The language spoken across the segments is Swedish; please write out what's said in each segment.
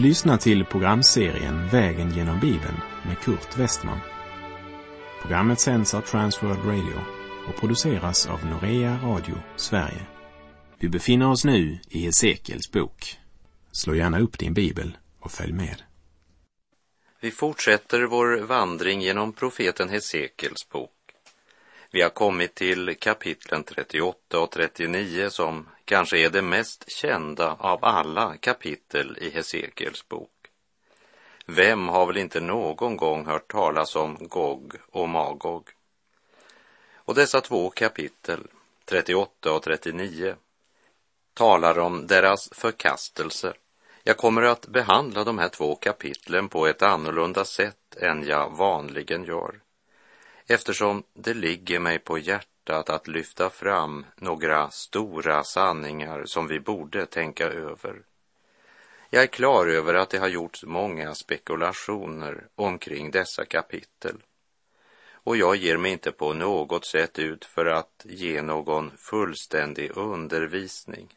Du lyssnar till programserien Vägen genom Bibeln med Kurt Westman. Programmet sänds av Transworld Radio och produceras av Norea Radio Sverige. Vi befinner oss nu i Hesekiels bok. Slå gärna upp din bibel och följ med. Vi fortsätter vår vandring genom profeten Hesekiels bok. Vi har kommit till kapitlen 38 och 39 som kanske är det mest kända av alla kapitel i Hesekiels bok. Vem har väl inte någon gång hört talas om Gog och Magog? Och dessa två kapitel, 38 och 39, talar om deras förkastelse. Jag kommer att behandla de här två kapitlen på ett annorlunda sätt än jag vanligen gör eftersom det ligger mig på hjärtat att lyfta fram några stora sanningar som vi borde tänka över. Jag är klar över att det har gjorts många spekulationer omkring dessa kapitel. Och jag ger mig inte på något sätt ut för att ge någon fullständig undervisning.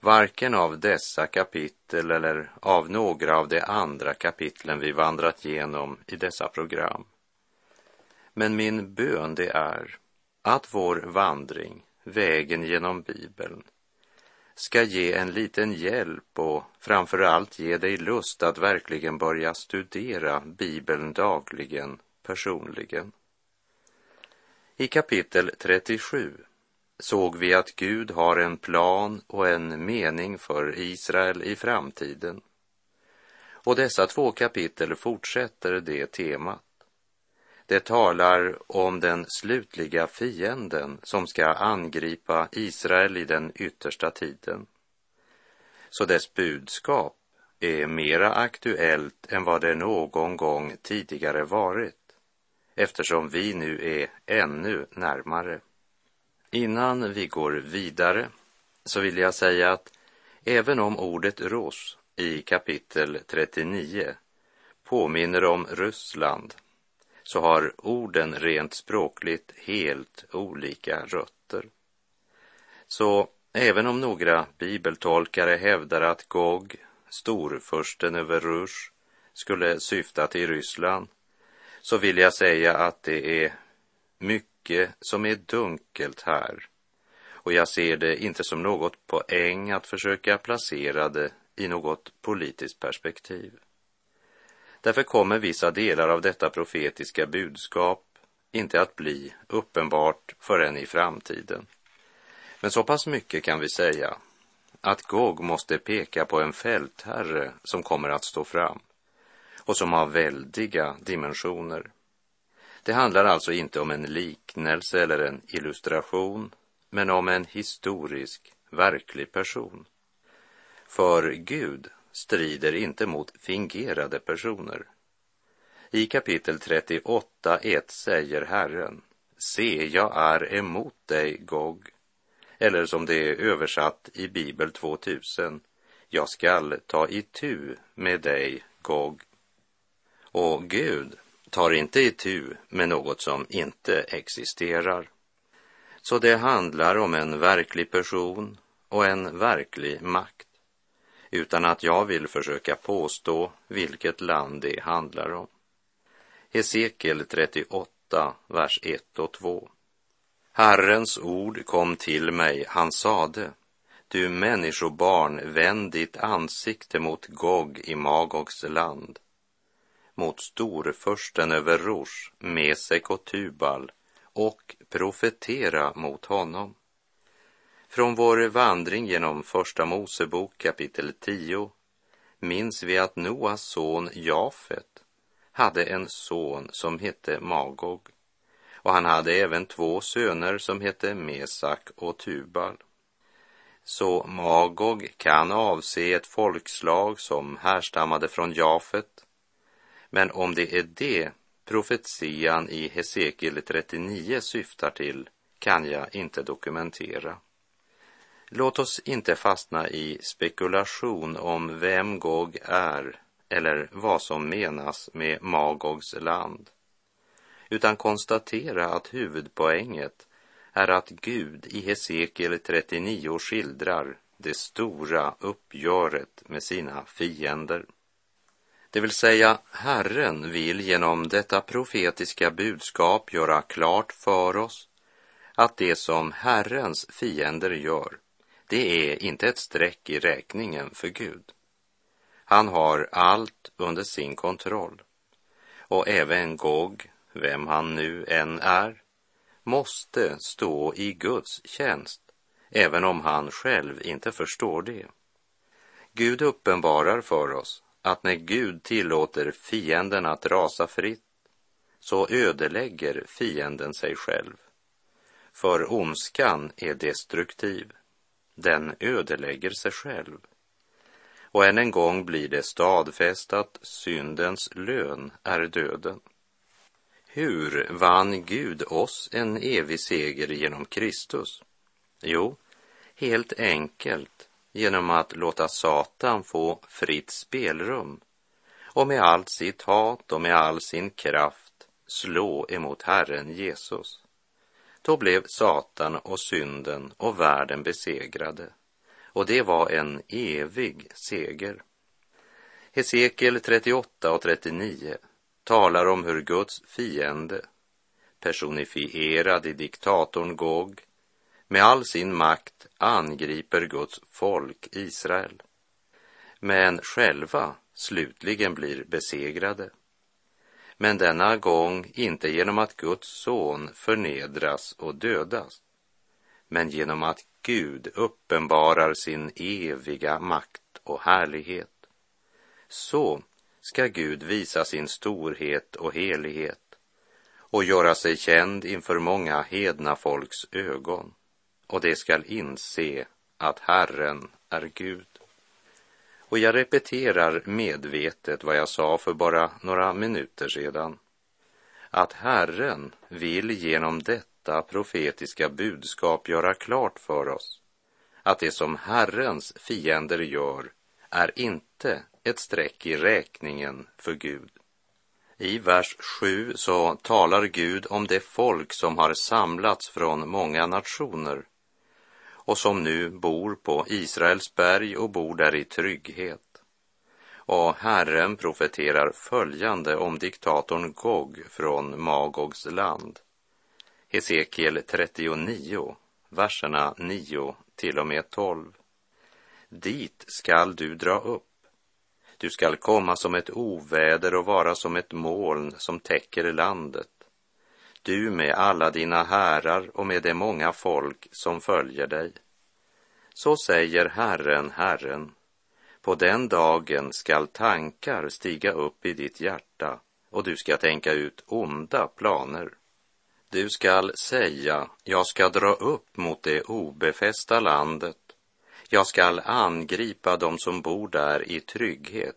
Varken av dessa kapitel eller av några av de andra kapitlen vi vandrat igenom i dessa program. Men min bön det är att vår vandring, vägen genom Bibeln, ska ge en liten hjälp och framför allt ge dig lust att verkligen börja studera Bibeln dagligen, personligen. I kapitel 37 såg vi att Gud har en plan och en mening för Israel i framtiden. Och dessa två kapitel fortsätter det temat. Det talar om den slutliga fienden som ska angripa Israel i den yttersta tiden. Så dess budskap är mera aktuellt än vad det någon gång tidigare varit, eftersom vi nu är ännu närmare. Innan vi går vidare så vill jag säga att även om ordet ros i kapitel 39 påminner om Ryssland så har orden rent språkligt helt olika rötter. Så även om några bibeltolkare hävdar att Gog, storfursten över Rush, skulle syfta till Ryssland, så vill jag säga att det är mycket som är dunkelt här. Och jag ser det inte som något poäng att försöka placera det i något politiskt perspektiv. Därför kommer vissa delar av detta profetiska budskap inte att bli uppenbart förrän i framtiden. Men så pass mycket kan vi säga att Gog måste peka på en fältherre som kommer att stå fram och som har väldiga dimensioner. Det handlar alltså inte om en liknelse eller en illustration, men om en historisk, verklig person. För Gud strider inte mot fingerade personer. I kapitel 38.1 säger Herren, se, jag är emot dig, Gog. Eller som det är översatt i Bibel 2000, jag skall ta itu med dig, Gog. Och Gud tar inte itu med något som inte existerar. Så det handlar om en verklig person och en verklig makt utan att jag vill försöka påstå vilket land det handlar om. Hesekiel 38, vers 1 och 2. Herrens ord kom till mig, han sade, du människobarn, vänd ditt ansikte mot Gog i Magogs land, mot storförsten över Rosh, Mesek och Tubal, och profetera mot honom. Från vår vandring genom Första Mosebok kapitel 10 minns vi att Noas son Jafet hade en son som hette Magog och han hade även två söner som hette Mesak och Tubal. Så Magog kan avse ett folkslag som härstammade från Jafet. Men om det är det profetian i Hesekiel 39 syftar till kan jag inte dokumentera. Låt oss inte fastna i spekulation om vem Gog är eller vad som menas med Magogs land, utan konstatera att huvudpoänget är att Gud i Hesekiel 39 skildrar det stora uppgöret med sina fiender. Det vill säga, Herren vill genom detta profetiska budskap göra klart för oss att det som Herrens fiender gör, det är inte ett streck i räkningen för Gud. Han har allt under sin kontroll. Och även Gog, vem han nu än är, måste stå i Guds tjänst, även om han själv inte förstår det. Gud uppenbarar för oss att när Gud tillåter fienden att rasa fritt så ödelägger fienden sig själv. För ondskan är destruktiv. Den ödelägger sig själv. Och än en gång blir det stadfäst att syndens lön är döden. Hur vann Gud oss en evig seger genom Kristus? Jo, helt enkelt genom att låta Satan få fritt spelrum och med allt sitt hat och med all sin kraft slå emot Herren Jesus. Då blev Satan och synden och världen besegrade och det var en evig seger. Hesekiel 38 och 39 talar om hur Guds fiende, personifierad i diktatorn Gog, med all sin makt angriper Guds folk Israel, men själva slutligen blir besegrade. Men denna gång inte genom att Guds son förnedras och dödas, men genom att Gud uppenbarar sin eviga makt och härlighet. Så ska Gud visa sin storhet och helighet och göra sig känd inför många hedna folks ögon och de skall inse att Herren är Gud. Och jag repeterar medvetet vad jag sa för bara några minuter sedan. Att Herren vill genom detta profetiska budskap göra klart för oss att det som Herrens fiender gör är inte ett streck i räkningen för Gud. I vers 7 så talar Gud om det folk som har samlats från många nationer och som nu bor på Israels berg och bor där i trygghet. Och Herren profeterar följande om diktatorn Gog från Magogs land. Hesekiel 39, verserna 9 till och med 12. Dit skall du dra upp. Du skall komma som ett oväder och vara som ett moln som täcker landet. Du med alla dina härar och med de många folk som följer dig. Så säger Herren, Herren, på den dagen skall tankar stiga upp i ditt hjärta och du ska tänka ut onda planer. Du skall säga, jag ska dra upp mot det obefästa landet. Jag skall angripa dem som bor där i trygghet,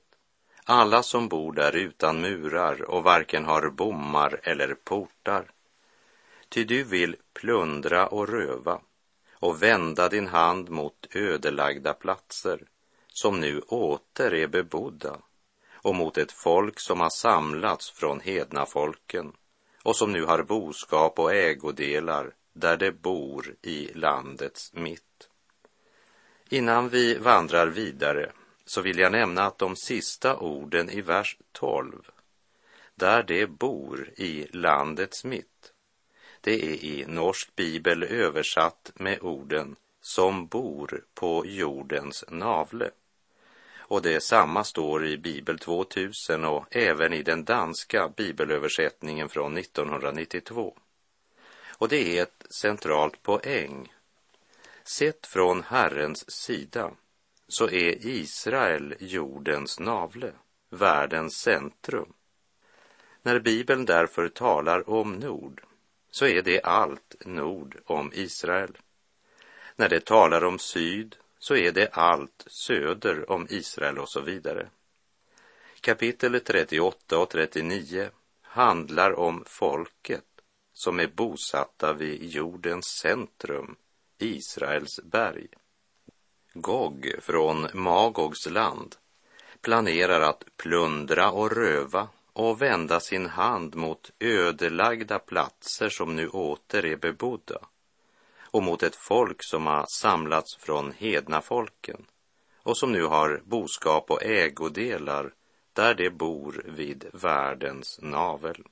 alla som bor där utan murar och varken har bommar eller portar. Ty du vill plundra och röva och vända din hand mot ödelagda platser som nu åter är bebodda och mot ett folk som har samlats från hedna folken och som nu har boskap och ägodelar där det bor i landets mitt. Innan vi vandrar vidare så vill jag nämna att de sista orden i vers 12, där det bor i landets mitt, det är i norsk bibel översatt med orden som bor på jordens navle. Och det samma står i Bibel 2000 och även i den danska bibelöversättningen från 1992. Och det är ett centralt poäng. Sett från Herrens sida så är Israel jordens navle, världens centrum. När Bibeln därför talar om Nord så är det allt nord om Israel. När det talar om syd så är det allt söder om Israel och så vidare. Kapitel 38 och 39 handlar om folket som är bosatta vid jordens centrum, Israels berg. Gog från Magogs land planerar att plundra och röva och vända sin hand mot ödelagda platser som nu åter är bebodda och mot ett folk som har samlats från hedna folken och som nu har boskap och ägodelar där de bor vid världens navel.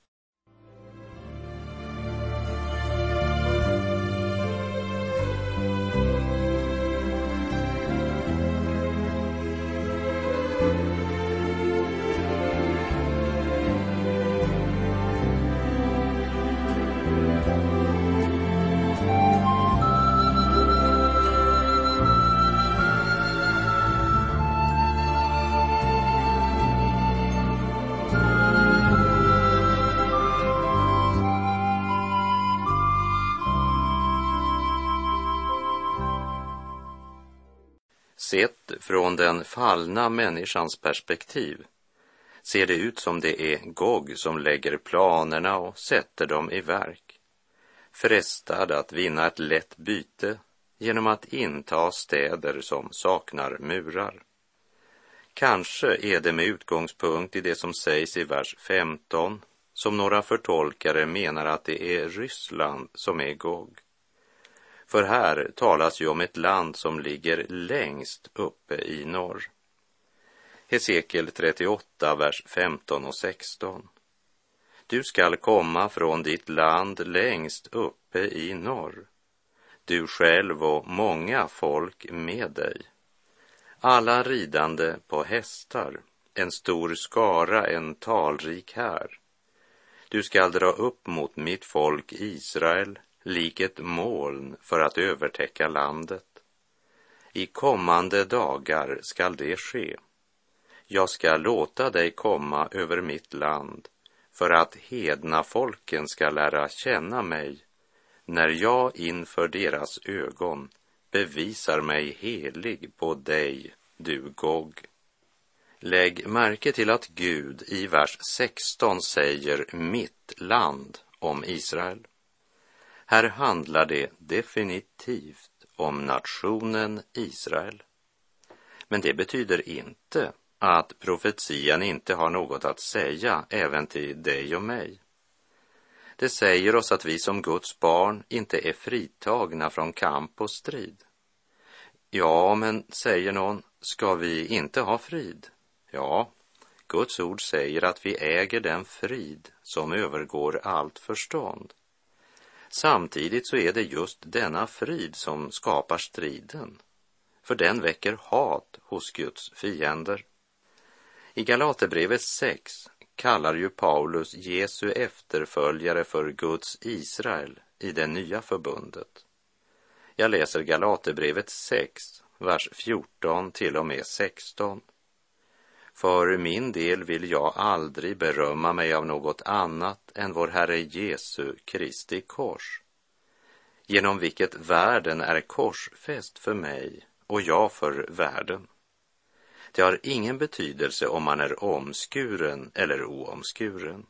Från den fallna människans perspektiv ser det ut som det är Gog som lägger planerna och sätter dem i verk. Frestad att vinna ett lätt byte genom att inta städer som saknar murar. Kanske är det med utgångspunkt i det som sägs i vers 15 som några förtolkare menar att det är Ryssland som är Gog. För här talas ju om ett land som ligger längst uppe i norr. Hesekiel 38, vers 15 och 16. Du skall komma från ditt land längst uppe i norr, du själv och många folk med dig. Alla ridande på hästar, en stor skara, en talrik här. Du skall dra upp mot mitt folk Israel lik ett moln för att övertäcka landet. I kommande dagar skall det ske. Jag ska låta dig komma över mitt land för att hedna folken ska lära känna mig när jag inför deras ögon bevisar mig helig på dig, du Gog. Lägg märke till att Gud i vers 16 säger mitt land om Israel. Här handlar det definitivt om nationen Israel. Men det betyder inte att profetian inte har något att säga även till dig och mig. Det säger oss att vi som Guds barn inte är fritagna från kamp och strid. Ja, men säger någon, ska vi inte ha frid? Ja, Guds ord säger att vi äger den frid som övergår allt förstånd. Samtidigt så är det just denna frid som skapar striden, för den väcker hat hos Guds fiender. I Galaterbrevet 6 kallar ju Paulus Jesu efterföljare för Guds Israel i det nya förbundet. Jag läser Galaterbrevet 6, vers 14 till och med 16. För min del vill jag aldrig berömma mig av något annat än vår Herre Jesu Kristi kors, genom vilket världen är korsfäst för mig och jag för världen. Det har ingen betydelse om man är omskuren eller oomskuren.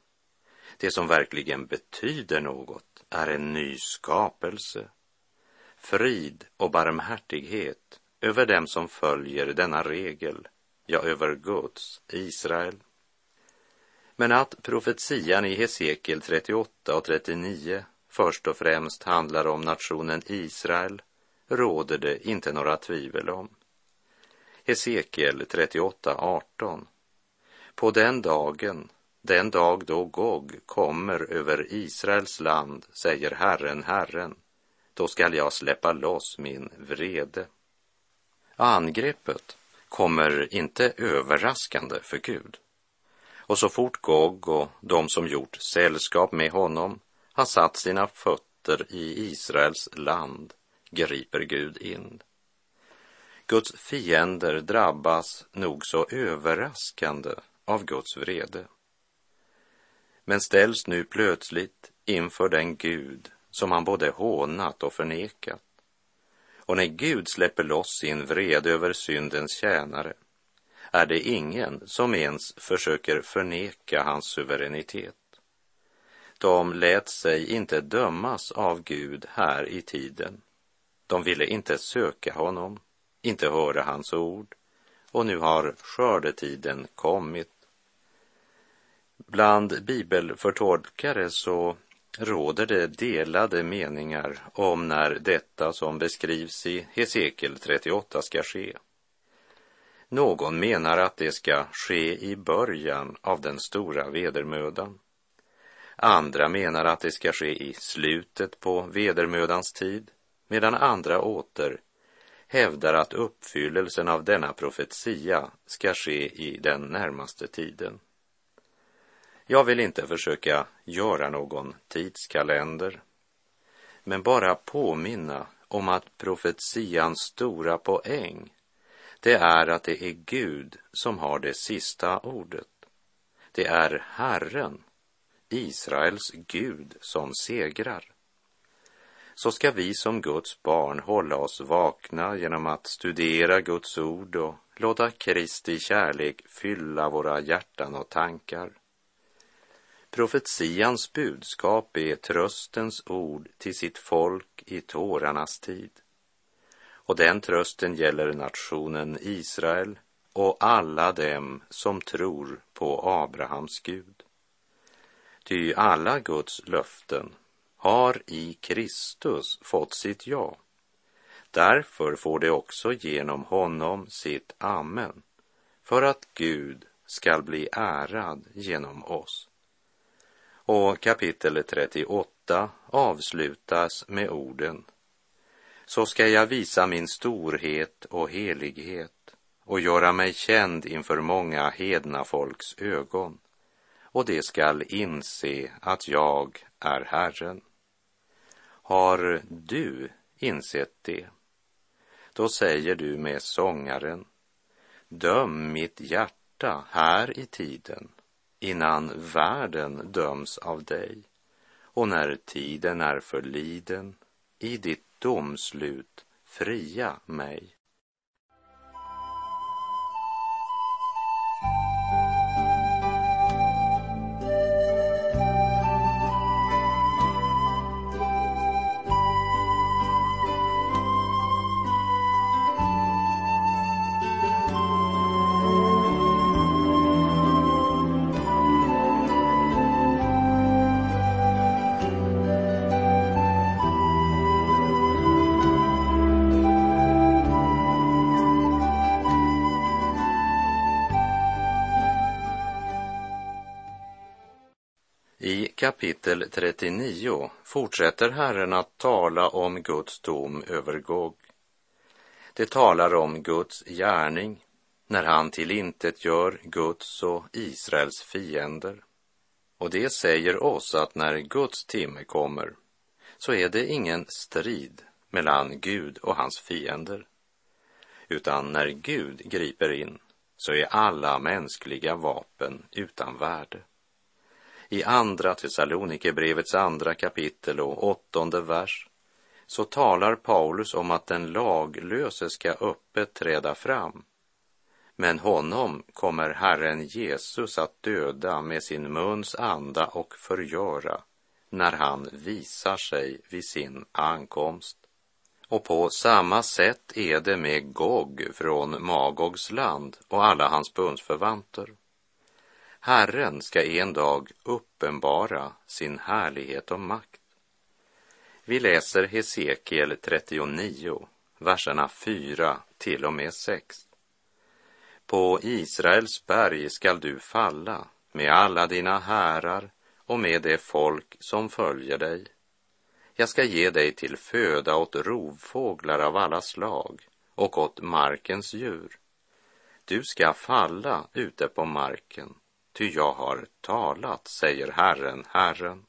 Det som verkligen betyder något är en ny skapelse, frid och barmhärtighet över dem som följer denna regel ja, över Guds Israel. Men att profetian i Hesekiel 38 och 39 först och främst handlar om nationen Israel råder det inte några tvivel om. Hesekiel 38.18 På den dagen, den dag då Gog kommer över Israels land, säger Herren, Herren, då skall jag släppa loss min vrede. Angreppet kommer inte överraskande för Gud. Och så fort Gog och de som gjort sällskap med honom har satt sina fötter i Israels land griper Gud in. Guds fiender drabbas nog så överraskande av Guds vrede. Men ställs nu plötsligt inför den Gud som han både hånat och förnekat. Och när Gud släpper loss sin vrede över syndens tjänare är det ingen som ens försöker förneka hans suveränitet. De lät sig inte dömas av Gud här i tiden. De ville inte söka honom, inte höra hans ord och nu har skördetiden kommit. Bland bibelförtolkare så råder det delade meningar om när detta som beskrivs i Hesekiel 38 ska ske. Någon menar att det ska ske i början av den stora vedermödan. Andra menar att det ska ske i slutet på vedermödans tid, medan andra åter hävdar att uppfyllelsen av denna profetia ska ske i den närmaste tiden. Jag vill inte försöka göra någon tidskalender, men bara påminna om att profetians stora poäng, det är att det är Gud som har det sista ordet. Det är Herren, Israels Gud, som segrar. Så ska vi som Guds barn hålla oss vakna genom att studera Guds ord och låta Kristi kärlek fylla våra hjärtan och tankar. Profetians budskap är tröstens ord till sitt folk i tårarnas tid. Och den trösten gäller nationen Israel och alla dem som tror på Abrahams Gud. Ty alla Guds löften har i Kristus fått sitt ja. Därför får det också genom honom sitt amen, för att Gud skall bli ärad genom oss. Och kapitel 38 avslutas med orden Så ska jag visa min storhet och helighet och göra mig känd inför många hedna folks ögon och det skall inse att jag är Herren. Har du insett det? Då säger du med sångaren Döm mitt hjärta här i tiden innan världen döms av dig och när tiden är förliden i ditt domslut fria mig. Kapitel 39 fortsätter Herren att tala om Guds dom över Gog. Det talar om Guds gärning när han tillintetgör Guds och Israels fiender. Och det säger oss att när Guds timme kommer så är det ingen strid mellan Gud och hans fiender. Utan när Gud griper in så är alla mänskliga vapen utan värde. I andra Thessalonikerbrevets andra kapitel och åttonde vers så talar Paulus om att den laglöse ska öppet träda fram. Men honom kommer Herren Jesus att döda med sin muns anda och förgöra när han visar sig vid sin ankomst. Och på samma sätt är det med Gog från Magogs land och alla hans bundsförvanter. Herren ska en dag uppenbara sin härlighet och makt. Vi läser Hesekiel 39, verserna 4 till och med 6. På Israels berg skall du falla med alla dina härar och med det folk som följer dig. Jag ska ge dig till föda åt rovfåglar av alla slag och åt markens djur. Du ska falla ute på marken ty jag har talat, säger Herren, Herren.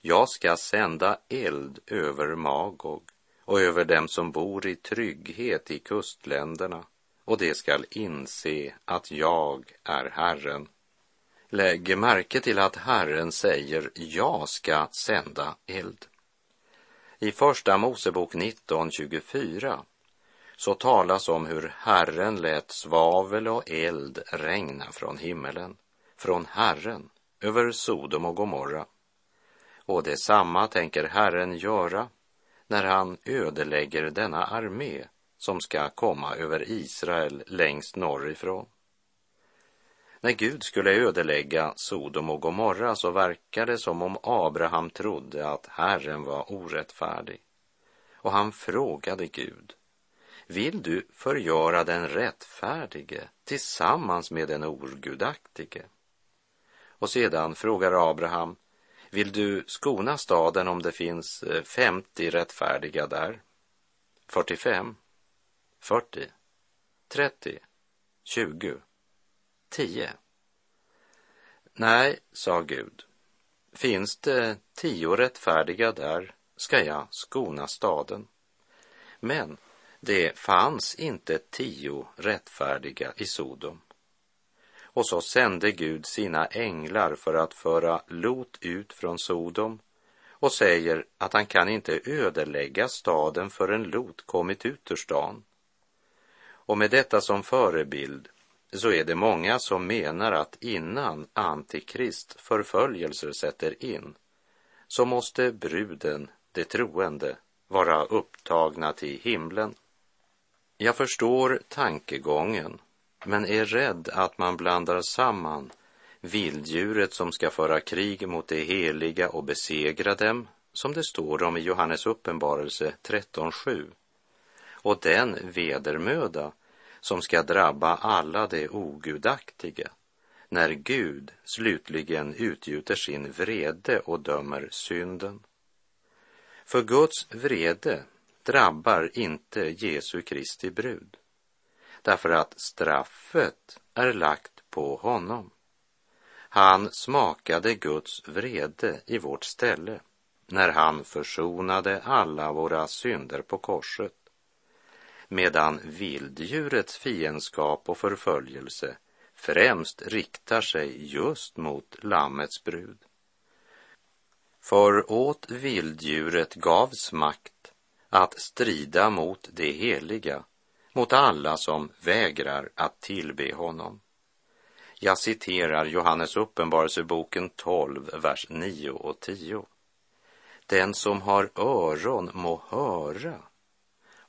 Jag ska sända eld över Magog och över dem som bor i trygghet i kustländerna, och de skall inse att jag är Herren. Lägg märke till att Herren säger jag ska sända eld. I Första Mosebok 19.24 så talas om hur Herren lät svavel och eld regna från himmelen från Herren över Sodom och Gomorra. Och detsamma tänker Herren göra när han ödelägger denna armé som ska komma över Israel längst norrifrån. När Gud skulle ödelägga Sodom och Gomorra så verkade det som om Abraham trodde att Herren var orättfärdig. Och han frågade Gud, vill du förgöra den rättfärdige tillsammans med den orgudaktige. Och sedan frågar Abraham, vill du skona staden om det finns eh, 50 rättfärdiga där? 45, 40, 30, 20, 10. Nej, sa Gud, finns det tio rättfärdiga där ska jag skona staden. Men det fanns inte tio rättfärdiga i Sodom. Och så sände Gud sina änglar för att föra Lot ut från Sodom och säger att han kan inte ödelägga staden förrän Lot kommit ut ur stan. Och med detta som förebild så är det många som menar att innan Antikrist förföljelser sätter in så måste bruden, de troende, vara upptagna till himlen. Jag förstår tankegången, men är rädd att man blandar samman vilddjuret som ska föra krig mot det heliga och besegra dem, som det står om i Johannes uppenbarelse 13.7, och den vedermöda som ska drabba alla de ogudaktiga när Gud slutligen utgjuter sin vrede och dömer synden. För Guds vrede drabbar inte Jesu Kristi brud, därför att straffet är lagt på honom. Han smakade Guds vrede i vårt ställe när han försonade alla våra synder på korset medan vilddjurets fiendskap och förföljelse främst riktar sig just mot Lammets brud. För åt vilddjuret gavs makt att strida mot det heliga, mot alla som vägrar att tillbe honom. Jag citerar Johannes uppenbarelseboken 12, vers 9 och 10. Den som har öron må höra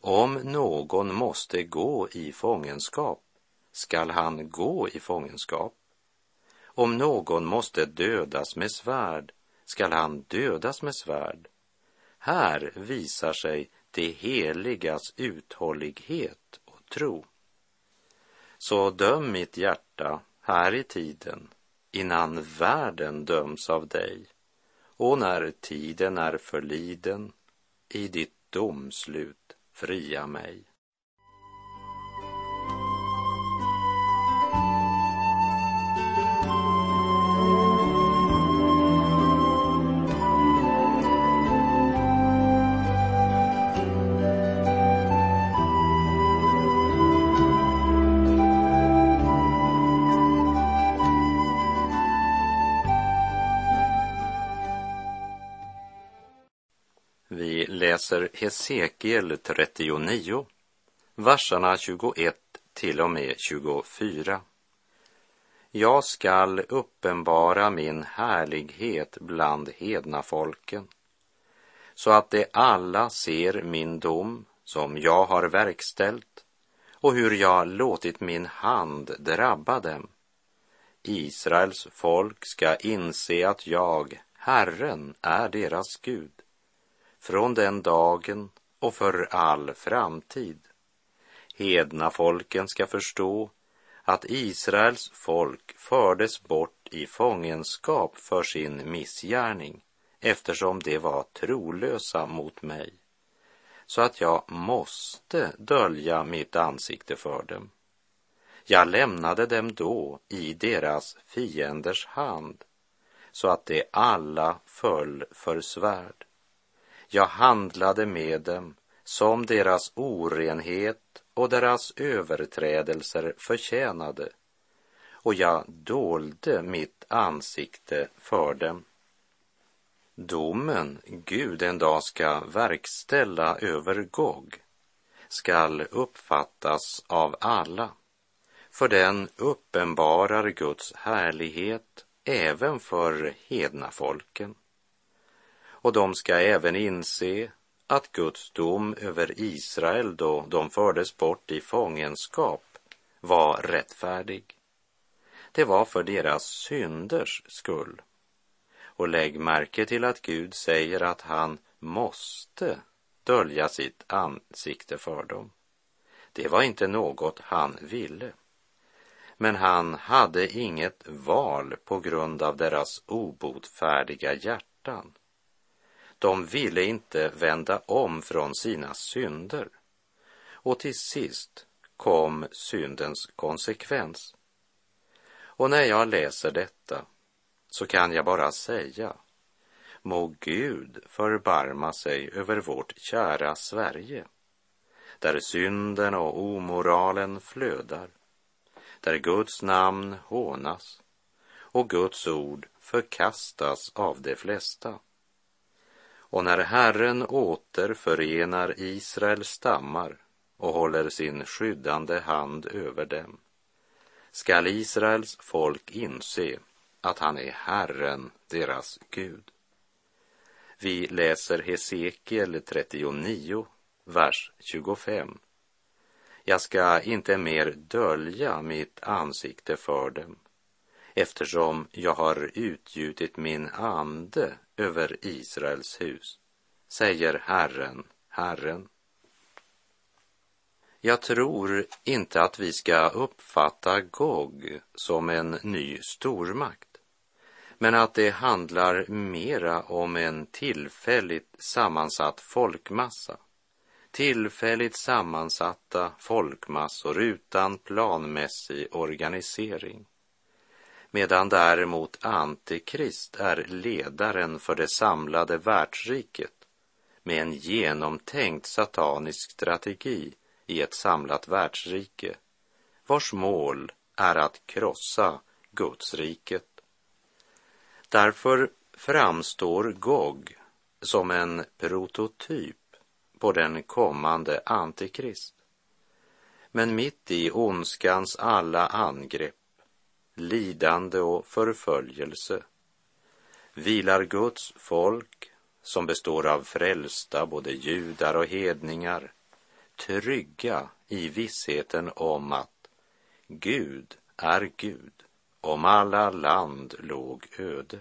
om någon måste gå i fångenskap skall han gå i fångenskap. Om någon måste dödas med svärd skall han dödas med svärd. Här visar sig de heligas uthållighet och tro. Så döm mitt hjärta här i tiden innan världen döms av dig och när tiden är förliden i ditt domslut fria mig. Läser Hesekiel 39, verserna 21 till och med 24. Jag skall uppenbara min härlighet bland hedna folken, så att de alla ser min dom som jag har verkställt och hur jag låtit min hand drabba dem. Israels folk ska inse att jag, Herren, är deras Gud från den dagen och för all framtid. Hedna folken ska förstå att Israels folk fördes bort i fångenskap för sin missgärning eftersom de var trolösa mot mig så att jag måste dölja mitt ansikte för dem. Jag lämnade dem då i deras fienders hand så att de alla föll för svärd. Jag handlade med dem som deras orenhet och deras överträdelser förtjänade. Och jag dolde mitt ansikte för dem. Domen Gud en dag ska verkställa över Gog skall uppfattas av alla, för den uppenbarar Guds härlighet även för hedna folken och de ska även inse att Guds dom över Israel då de fördes bort i fångenskap var rättfärdig. Det var för deras synders skull. Och lägg märke till att Gud säger att han måste dölja sitt ansikte för dem. Det var inte något han ville. Men han hade inget val på grund av deras obotfärdiga hjärtan. De ville inte vända om från sina synder. Och till sist kom syndens konsekvens. Och när jag läser detta så kan jag bara säga, må Gud förbarma sig över vårt kära Sverige, där synden och omoralen flödar, där Guds namn hånas och Guds ord förkastas av de flesta. Och när Herren återförenar Israels stammar och håller sin skyddande hand över dem, skall Israels folk inse att han är Herren, deras Gud. Vi läser Hesekiel 39, vers 25. Jag ska inte mer dölja mitt ansikte för dem eftersom jag har utgjutit min ande över Israels hus, säger Herren, Herren. Jag tror inte att vi ska uppfatta Gog som en ny stormakt, men att det handlar mera om en tillfälligt sammansatt folkmassa. Tillfälligt sammansatta folkmassor utan planmässig organisering. Medan däremot Antikrist är ledaren för det samlade världsriket med en genomtänkt satanisk strategi i ett samlat världsrike vars mål är att krossa Guds riket. Därför framstår Gog som en prototyp på den kommande Antikrist. Men mitt i ondskans alla angrepp, lidande och förföljelse vilar Guds folk som består av frälsta, både judar och hedningar, trygga i vissheten om att Gud är Gud om alla land låg öde.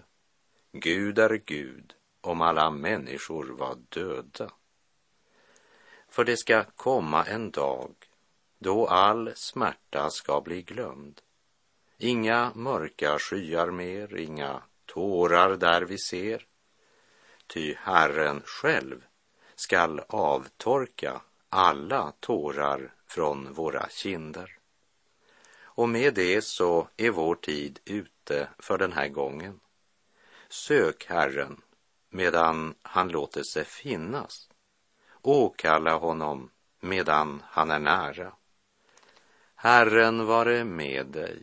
Gud är Gud om alla människor var döda. För det ska komma en dag då all smärta ska bli glömd. Inga mörka skyar mer, inga tårar där vi ser. Ty Herren själv skall avtorka alla tårar från våra kinder. Och med det så är vår tid ute för den här gången. Sök Herren medan han låter sig finnas. Åkalla honom medan han är nära. Herren vare med dig.